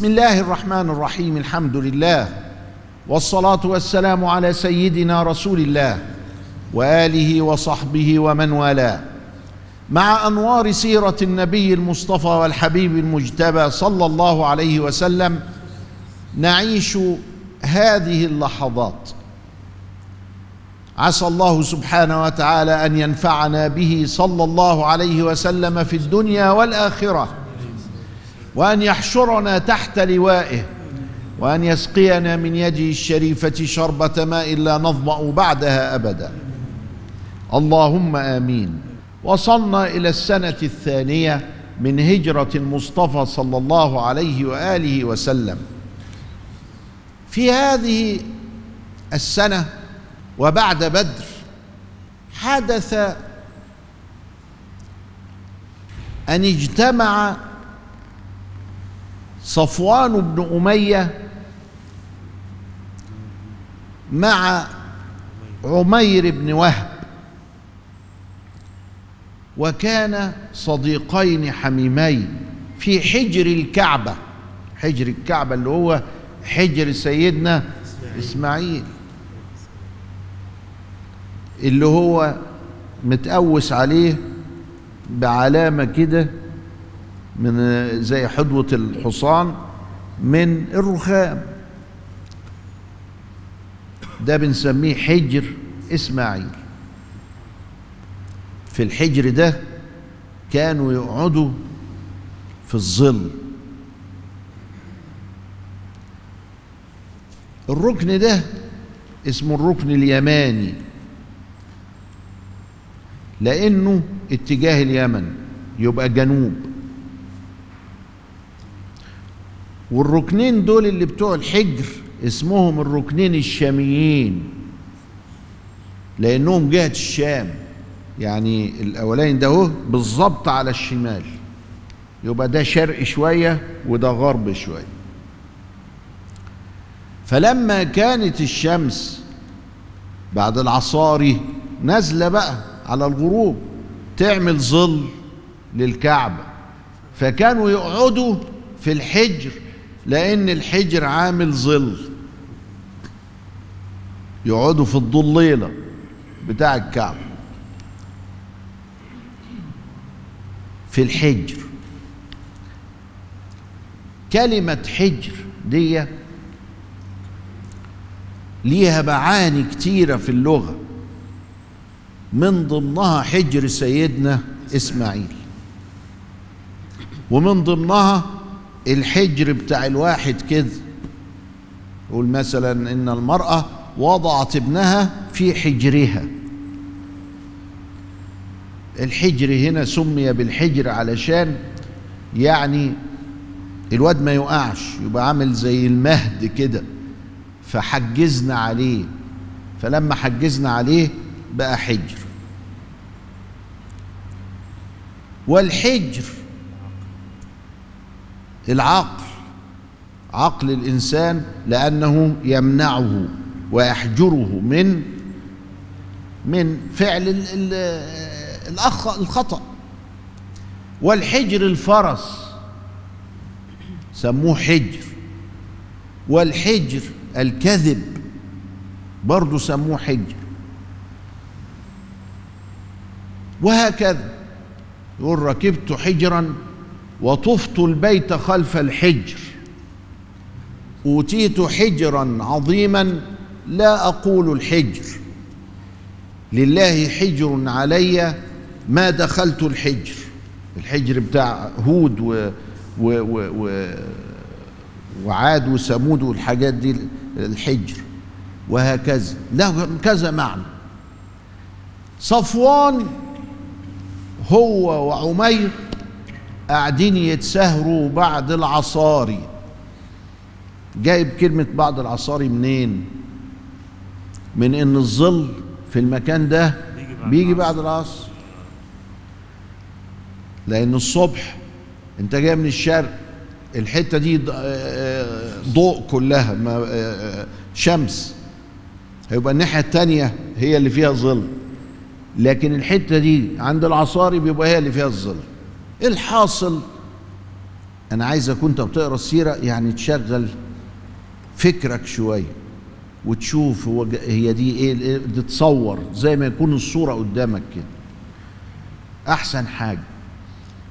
بسم الله الرحمن الرحيم الحمد لله والصلاة والسلام على سيدنا رسول الله وآله وصحبه ومن والاه. مع أنوار سيرة النبي المصطفى والحبيب المجتبى صلى الله عليه وسلم نعيش هذه اللحظات. عسى الله سبحانه وتعالى أن ينفعنا به صلى الله عليه وسلم في الدنيا والآخرة. وأن يحشرنا تحت لوائه وأن يسقينا من يده الشريفة شربة ماء لا نظمأ بعدها أبدا. اللهم آمين. وصلنا إلى السنة الثانية من هجرة المصطفى صلى الله عليه وآله وسلم. في هذه السنة وبعد بدر حدث أن اجتمع صفوان بن أمية مع عمير بن وهب وكان صديقين حميمين في حجر الكعبة حجر الكعبة اللي هو حجر سيدنا إسماعيل اللي هو متقوس عليه بعلامة كده من زي حدوة الحصان من الرخام. ده بنسميه حجر إسماعيل. في الحجر ده كانوا يقعدوا في الظل. الركن ده اسمه الركن اليماني لأنه اتجاه اليمن يبقى جنوب. والركنين دول اللي بتوع الحجر اسمهم الركنين الشاميين لأنهم جهة الشام. يعني الأولين ده هو بالظبط على الشمال. يبقى ده شرق شوية وده غرب شوية. فلما كانت الشمس بعد العصاري نازلة بقى على الغروب تعمل ظل للكعبة فكانوا يقعدوا في الحجر لأن الحجر عامل ظل. يقعدوا في الضليله بتاع الكعبه في الحجر. كلمة حجر دي ليها معاني كتيرة في اللغة. من ضمنها حجر سيدنا إسماعيل. ومن ضمنها الحجر بتاع الواحد كده يقول مثلا إن المرأة وضعت ابنها في حجرها. الحجر هنا سمي بالحجر علشان يعني الواد ما يقعش يبقى عامل زي المهد كده. فحجزنا عليه. فلما حجزنا عليه بقى حجر. والحجر العقل عقل الإنسان لأنه يمنعه ويحجره من من فعل ال ال الأخ الخطأ. والحجر الفرس سموه حجر. والحجر الكذب برضه سموه حجر. وهكذا يقول ركبت حجرا وطفت البيت خلف الحجر. أوتيت حجرا عظيما لا أقول الحجر. لله حجر علي ما دخلت الحجر. الحجر بتاع هود و و و و وعاد وثمود والحاجات دي الحجر. وهكذا. له كذا معنى. صفوان هو وعمير قاعدين يتسهروا بعد العصاري. جايب كلمة بعد العصاري منين؟ من إن الظل في المكان ده بيجي بعد العصر. لأن الصبح أنت جاي من الشرق الحتة دي ضوء كلها شمس. هيبقى الناحية التانية هي اللي فيها ظل لكن الحتة دي عند العصاري بيبقى هي اللي فيها الظل. الحاصل. أنا عايزك وانت بتقرا السيره يعني تشغل فكرك شوية وتشوف هو هي دي إيه إيه- تتصور زي ما يكون الصورة قدامك كده. أحسن حاجة.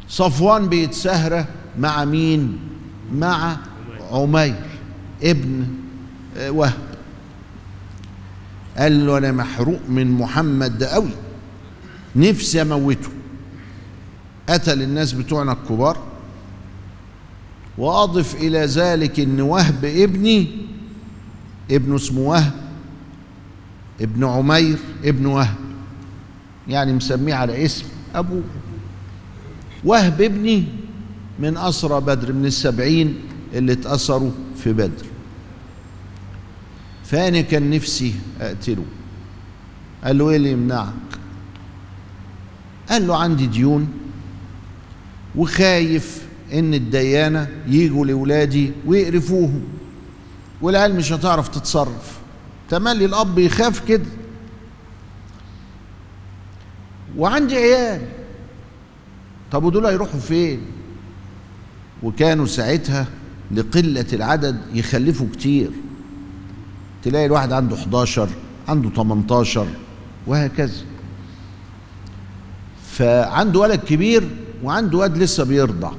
صفوان بيتسهره مع مين؟ مع عمير ابن آه، وهب. قال له أنا محروق من محمد ده قوي نفسي أموته. قتل الناس بتوعنا الكبار وأضف إلى ذلك إن وهب ابني ابنه اسمه وهب ابن عمير ابن وهب يعني مسميه على اسم أبوه. وهب ابني من أسرى بدر من السبعين اللي اتأثروا في بدر. فأنا كان نفسي أقتله. قال له إيه اللي يمنعك؟ قال له عندي ديون. وخايف إن الديانة يجوا لولادي ويقرفوهم. والعيال مش هتعرف تتصرف. تملي الأب يخاف كده. وعندي عيال. طب ودول هيروحوا فين؟ وكانوا ساعتها لقلة العدد يخلفوا كتير. تلاقي الواحد عنده 11 عنده 18 وهكذا. فعنده ولد كبير وعنده واد لسه بيرضع.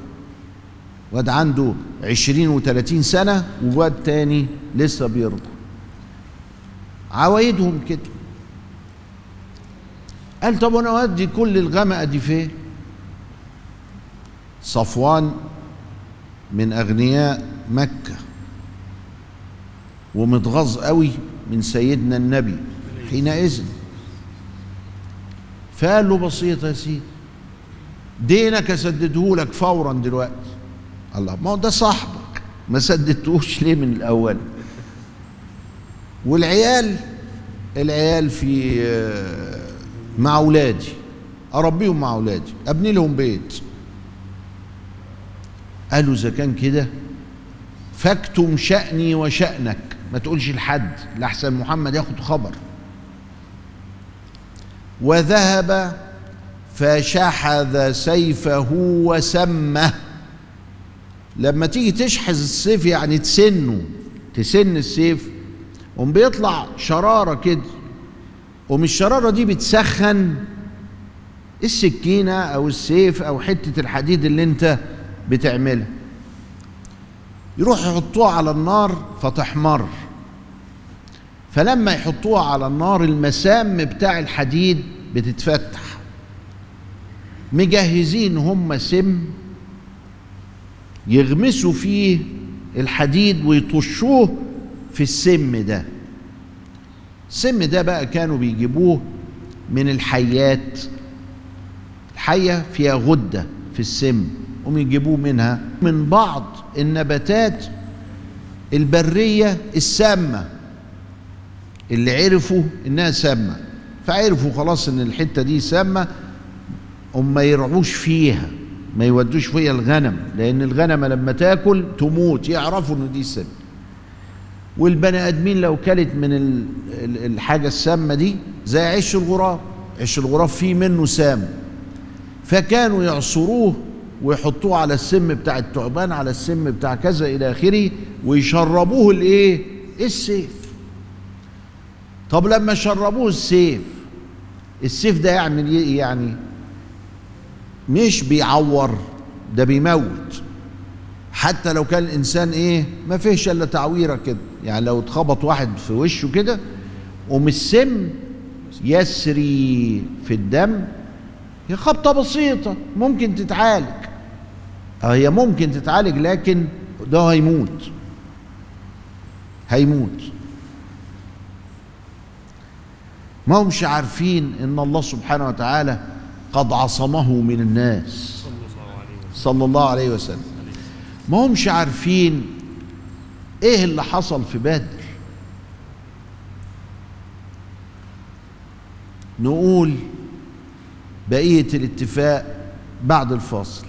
واد عنده 20 و30 سنة وواد تاني لسه بيرضع. عوايدهم كده. قال طب وأنا أودي كل الغمقة دي فين؟ صفوان من أغنياء مكة. ومتغاظ قوي من سيدنا النبي حينئذ. فقال له بسيطه يا سيدي دينك اسدده لك فورا دلوقتي. الله ما هو ده صاحبك. ما سددتوش ليه من الأول؟ والعيال العيال في آه، مع أولادي. أربيهم مع أولادي. أبني لهم بيت. قالوا إذا كان كده فاكتم شأني وشأنك. ما تقولش لحد لحسن محمد ياخد خبر. وذهب فشحذ سيفه وسمه. لما تيجي تشحذ السيف يعني تسنه تسن السيف قوم بيطلع شرارة كده قوم الشرارة دي بتسخن السكينة أو السيف أو حتة الحديد اللي أنت بتعملها. يروح يحطوها على النار فتحمر. فلما يحطوها على النار المسام بتاع الحديد بتتفتح. مجهزين هم سم يغمسوا فيه الحديد ويطشوه في السم ده. السم ده بقى كانوا بيجيبوه من الحيات. الحية فيها غدة في السم هم يجيبوه منها. من بعض النباتات البرية السامة اللي عرفوا إنها سامة. فعرفوا خلاص إن الحتة دي سامة هم ما يرعوش فيها ما يودوش فيها الغنم لأن الغنم لما تأكل تموت يعرفوا ان دي سامة والبني آدمين لو كلت من ال- ال- الحاجة السامة دي زي عش الغراب. عش الغراب فيه منه سام. فكانوا يعصروه ويحطوه على السم بتاع التعبان على السم بتاع كذا إلى آخره ويشربوه الإيه؟ السيف. طب لما شربوه السيف السيف ده يعمل إيه؟ يعني مش بيعور ده بيموت. حتى لو كان الإنسان إيه ما فيهش إلا تعويرة كده. يعني لو اتخبط واحد في وشه كده السم يسري في الدم هي خبطة بسيطة ممكن تتعالج. آه هي ممكن تتعالج لكن ده هيموت. هيموت. ما همش عارفين إن الله سبحانه وتعالى قد عصمه من الناس. صلى الله عليه وسلم. ما همش عارفين إيه اللي حصل في بدر. نقول بقية الاتفاق بعد الفاصل.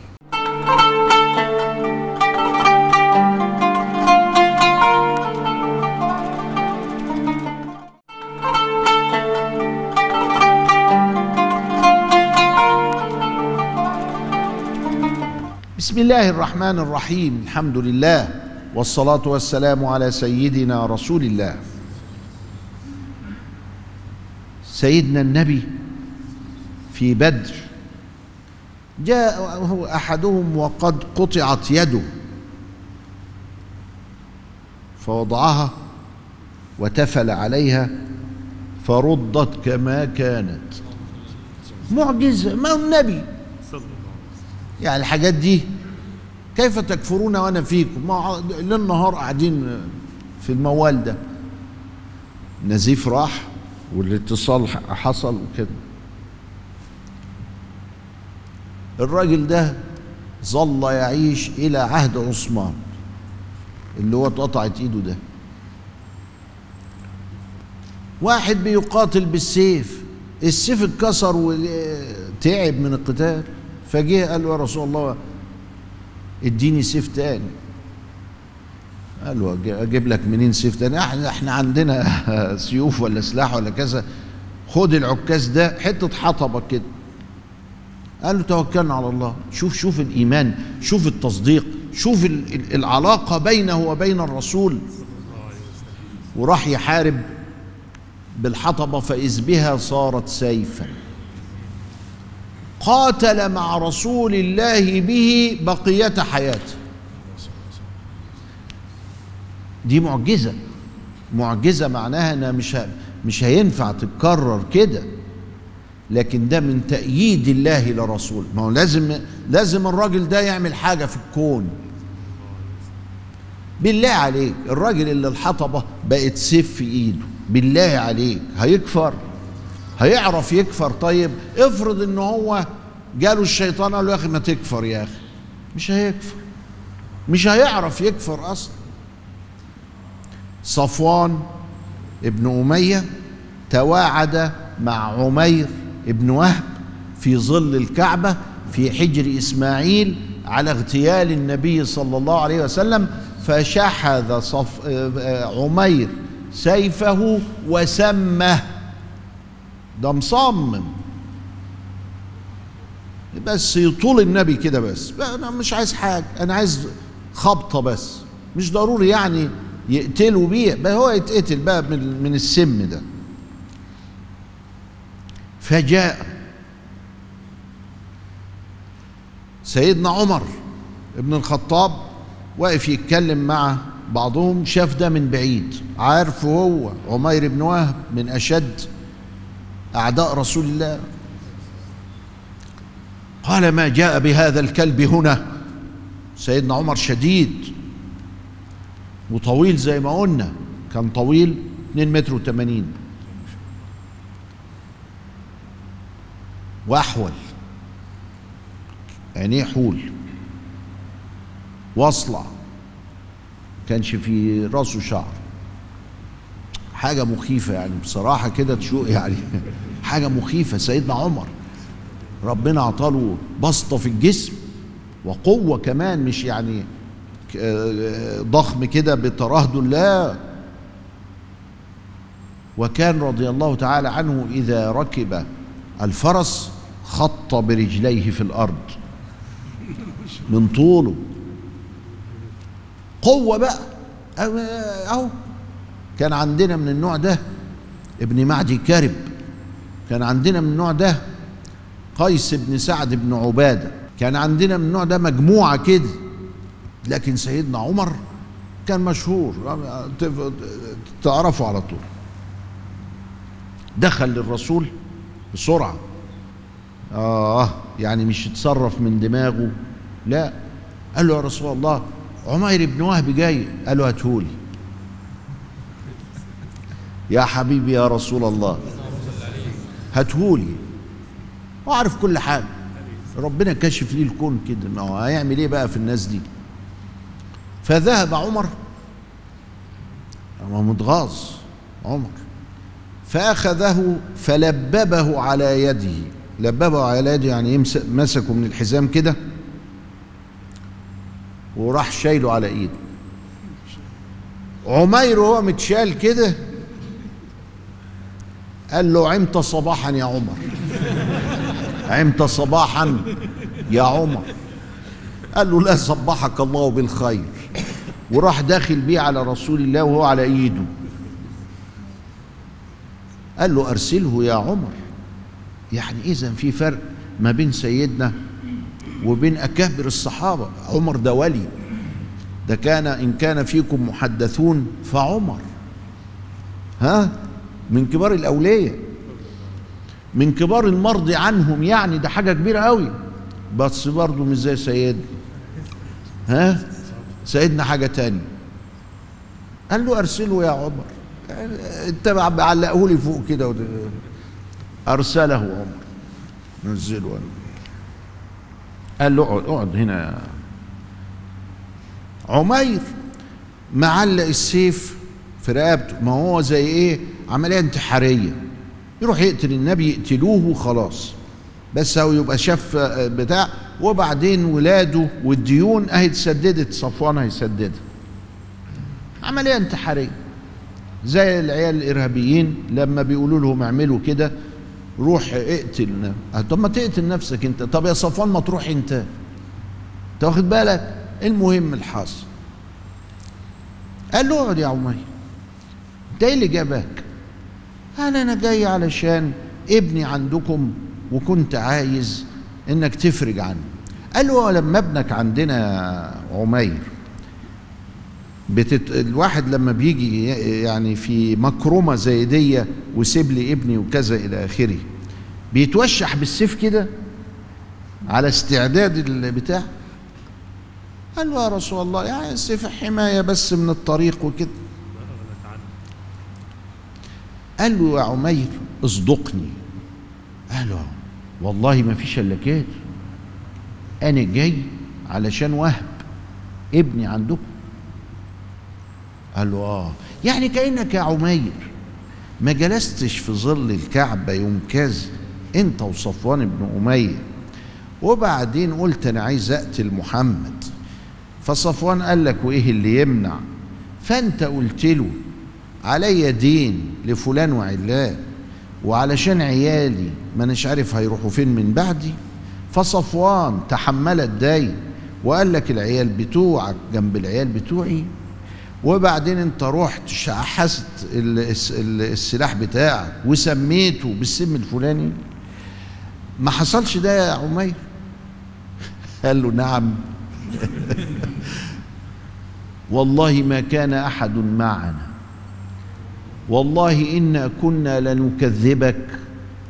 بسم الله الرحمن الرحيم. الحمد لله والصلاة والسلام على سيدنا رسول الله. سيدنا النبي في بدر. جاء أحدهم وقد قطعت يده. فوضعها وتفل عليها فردت كما كانت. معجزه ما هو النبي؟ يعني الحاجات دي كيف تكفرون وأنا فيكم؟ ما ليل نهار قاعدين في الموال ده. نزيف راح والاتصال حصل وكده. الراجل ده ظل يعيش إلى عهد عثمان اللي هو اتقطعت إيده ده. واحد بيقاتل بالسيف السيف اتكسر وتعب من القتال فجه قال له يا رسول الله اديني سيف تاني. قال له أجيب لك منين سيف تاني؟ إحنا إحنا عندنا سيوف ولا سلاح ولا كذا. خد العكاز ده حتة حطبة كده. قال له توكلنا على الله. شوف شوف الإيمان شوف التصديق شوف العلاقة بينه وبين الرسول. وراح يحارب بالحطبة فإذ بها صارت سيفا. قاتل مع رسول الله به بقية حياته. دي معجزة. معجزة معناها إنها مش مش هينفع تتكرر كده. لكن ده من تأييد الله لرسوله ما هو لازم لازم الراجل ده يعمل حاجة في الكون. بالله عليك. الراجل اللي الحطبة بقت سيف في إيده. بالله عليك. هيكفر. هيعرف يكفر. طيب افرض إن هو جاله الشيطان قال له يا أخي ما تكفر يا أخي. مش هيكفر. مش هيعرف يكفر أصلا. صفوان ابن أمية تواعد مع عمير ابن وهب في ظل الكعبة في حجر إسماعيل على اغتيال النبي صلى الله عليه وسلم فشحذ صف عمير سيفه وسمه. ده مصمم بس يطول النبي كده بس. أنا مش عايز حاجة أنا عايز خبطة بس. مش ضروري يعني يقتلوا بيه. بقى هو يتقتل بقى من, من السم ده. فجاء سيدنا عمر ابن الخطاب واقف يتكلم مع بعضهم شاف ده من بعيد. عارفه هو عمير بن وهب من أشد أعداء رسول الله. قال ما جاء بهذا الكلب هنا؟ سيدنا عمر شديد وطويل زي ما قلنا كان طويل 2 متر و80 وأحول عينيه حول واصلع كانش في راسه شعر. حاجة مخيفة يعني بصراحة كده تشوق يعني حاجة مخيفة. سيدنا عمر ربنا عطاله بسطة في الجسم وقوة كمان مش يعني ضخم كده بترهد لا وكان رضي الله تعالى عنه إذا ركب الفرس خط برجليه في الأرض من طوله. قوة بقى. أهو كان عندنا من النوع ده ابن معدي كرب كان عندنا من النوع ده قيس بن سعد بن عبادة كان عندنا من النوع ده مجموعة كده لكن سيدنا عمر كان مشهور تعرفوا على طول. دخل للرسول بسرعة. آه يعني مش يتصرف من دماغه لا. قال له يا رسول الله عمير بن وهب جاي. قال له هاتهولي. يا حبيبي يا رسول الله. هاتهولي. وأعرف كل حاجة. ربنا كشف لي الكون كده. ما هو هيعمل إيه بقى في الناس دي؟ فذهب عمر. هو متغاظ عمر. فأخذه فلببه على يده. لببه على يده يعني مسكه من الحزام كده. وراح شايله على إيده. عمير وهو متشال كده قال له عمت صباحا يا عمر. عمت صباحا يا عمر. قال له لا صبحك الله بالخير. وراح داخل بيه على رسول الله وهو على إيده. قال له أرسله يا عمر. يعني اذا في فرق ما بين سيدنا وبين أكابر الصحابة. عمر ده ولي. ده كان إن كان فيكم محدثون فعمر. ها؟ من كبار الأولياء. من كبار المرضي عنهم يعني ده حاجة كبيرة قوي بس برضه مش زي سيدنا ها؟ سيدنا حاجة تانية قال له أرسله يا عمر. أنت بعلقه لي فوق كده أرسله عمر. نزله قال له اقعد اقعد هنا عمير. معلق السيف في رقبته. ما هو زي إيه؟ عملية انتحارية. يروح يقتل النبي يقتلوه وخلاص. بس هو يبقى شاف بتاع. وبعدين ولاده والديون اهي اتسددت صفوان هيسددها عملية انتحارية. زي العيال الإرهابيين لما بيقولوا لهم اعملوا كده روح اقتل طب ما تقتل نفسك انت. طب يا صفوان ما تروح انت. انت واخد بالك؟ المهم الحاصل. قال له اقعد يا عمير. انت إيه اللي جابك. قال أنا جاي علشان ابني عندكم وكنت عايز إنك تفرج عنه. قال له لما ابنك عندنا عمير بتت... الواحد لما بيجي يعني في مكرمة زي دي وسيب لي ابني وكذا إلى آخره بيتوشح بالسيف كده على استعداد البتاع؟ قال له يا رسول الله يعني السيف حماية بس من الطريق وكده. قال له يا عمير اصدقني. قال له والله ما فيش إلا كده. أنا جاي علشان وهب ابني عندكم. قال له آه. يعني كأنك يا عمير ما جلستش في ظل الكعبة يوم كذا أنت وصفوان بن أمية. وبعدين قلت أنا عايز أقتل محمد. فصفوان قال لك وإيه اللي يمنع؟ فأنت قلت له علي دين لفلان وعلان وعلشان عيالي ما نش عارف هيروحوا فين من بعدي. فصفوان تحمل الدين وقال لك العيال بتوعك جنب العيال بتوعي. وبعدين انت رحت شحست السلاح بتاعك وسميته بالسم الفلاني. ما حصلش ده يا عمير؟ قال له نعم. والله ما كان أحد معنا. والله إنا كنا لنكذبك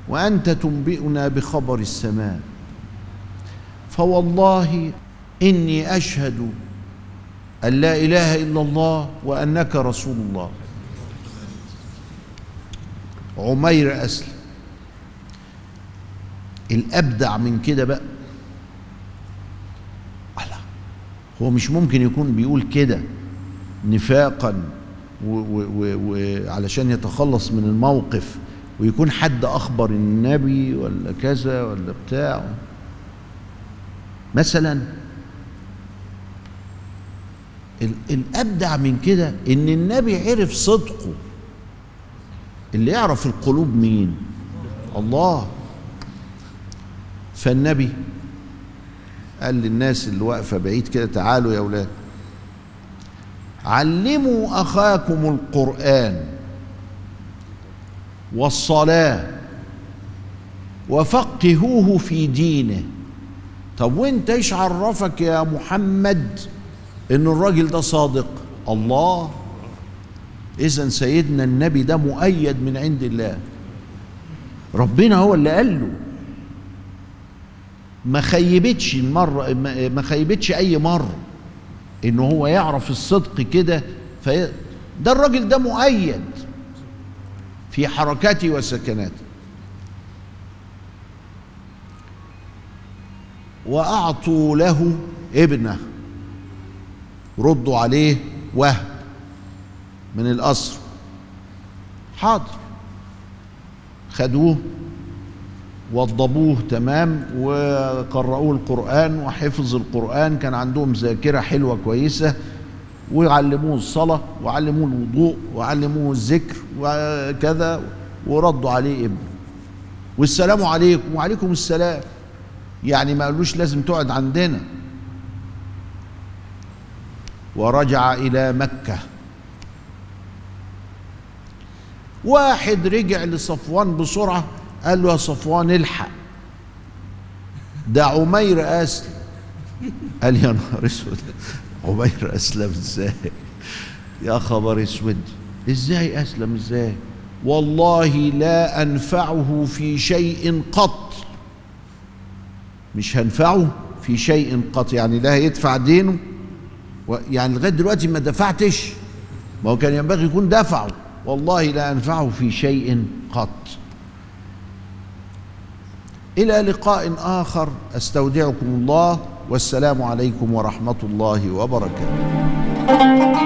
وأنت تنبئنا بخبر السماء. فوالله إني أشهد أن لا إله إلا الله وأنك رسول الله. عمير أسلم. الأبدع من كده بقى. الله هو مش ممكن يكون بيقول كده نفاقا. وعلشان يتخلص من الموقف ويكون حد أخبر النبي ولا كذا ولا بتاع. مثلا الأبدع من كده إن النبي عرف صدقه. اللي يعرف القلوب مين؟ الله. فالنبي قال للناس اللي واقفة بعيد كده تعالوا يا أولاد. علموا أخاكم القرآن والصلاة وفقهوه في دينه. طب وانت إيش عرفك يا محمد إن الراجل ده صادق؟ الله. اذا سيدنا النبي ده مؤيد من عند الله. ربنا هو اللي قال له. ما خيبتش مرة ما خيبتش أي مرة. إن هو يعرف الصدق كده في ده الراجل ده مؤيد في حركاته وسكناته. وأعطوا له ابنه ردوا عليه وهب من القصر. حاضر. خدوه. وضبوه تمام وقرأوه القرآن وحفظ القرآن. كان عندهم ذاكرة حلوة كويسة. وعلموه الصلاة وعلموه الوضوء وعلموه الذكر وكذا وردوا عليه ابنه. والسلام عليكم. وعليكم السلام. يعني ما قالوش لازم تقعد عندنا. ورجع إلى مكة. واحد رجع لصفوان بسرعة. قال له يا صفوان الحق. ده عمير أسلم. قال يا نهار أسود. عمير أسلم إزاي؟ يا خبر أسود. إزاي أسلم إزاي؟ والله لا أنفعه في شيء قط. مش هنفعه في شيء قط. يعني لا هيدفع دينه. يعني لغاية دلوقتي ما دفعتش. ما هو كان ينبغي يكون دفعه. والله لا أنفعه في شيء قط. إلى لقاء آخر. أستودعكم الله والسلام عليكم ورحمة الله وبركاته.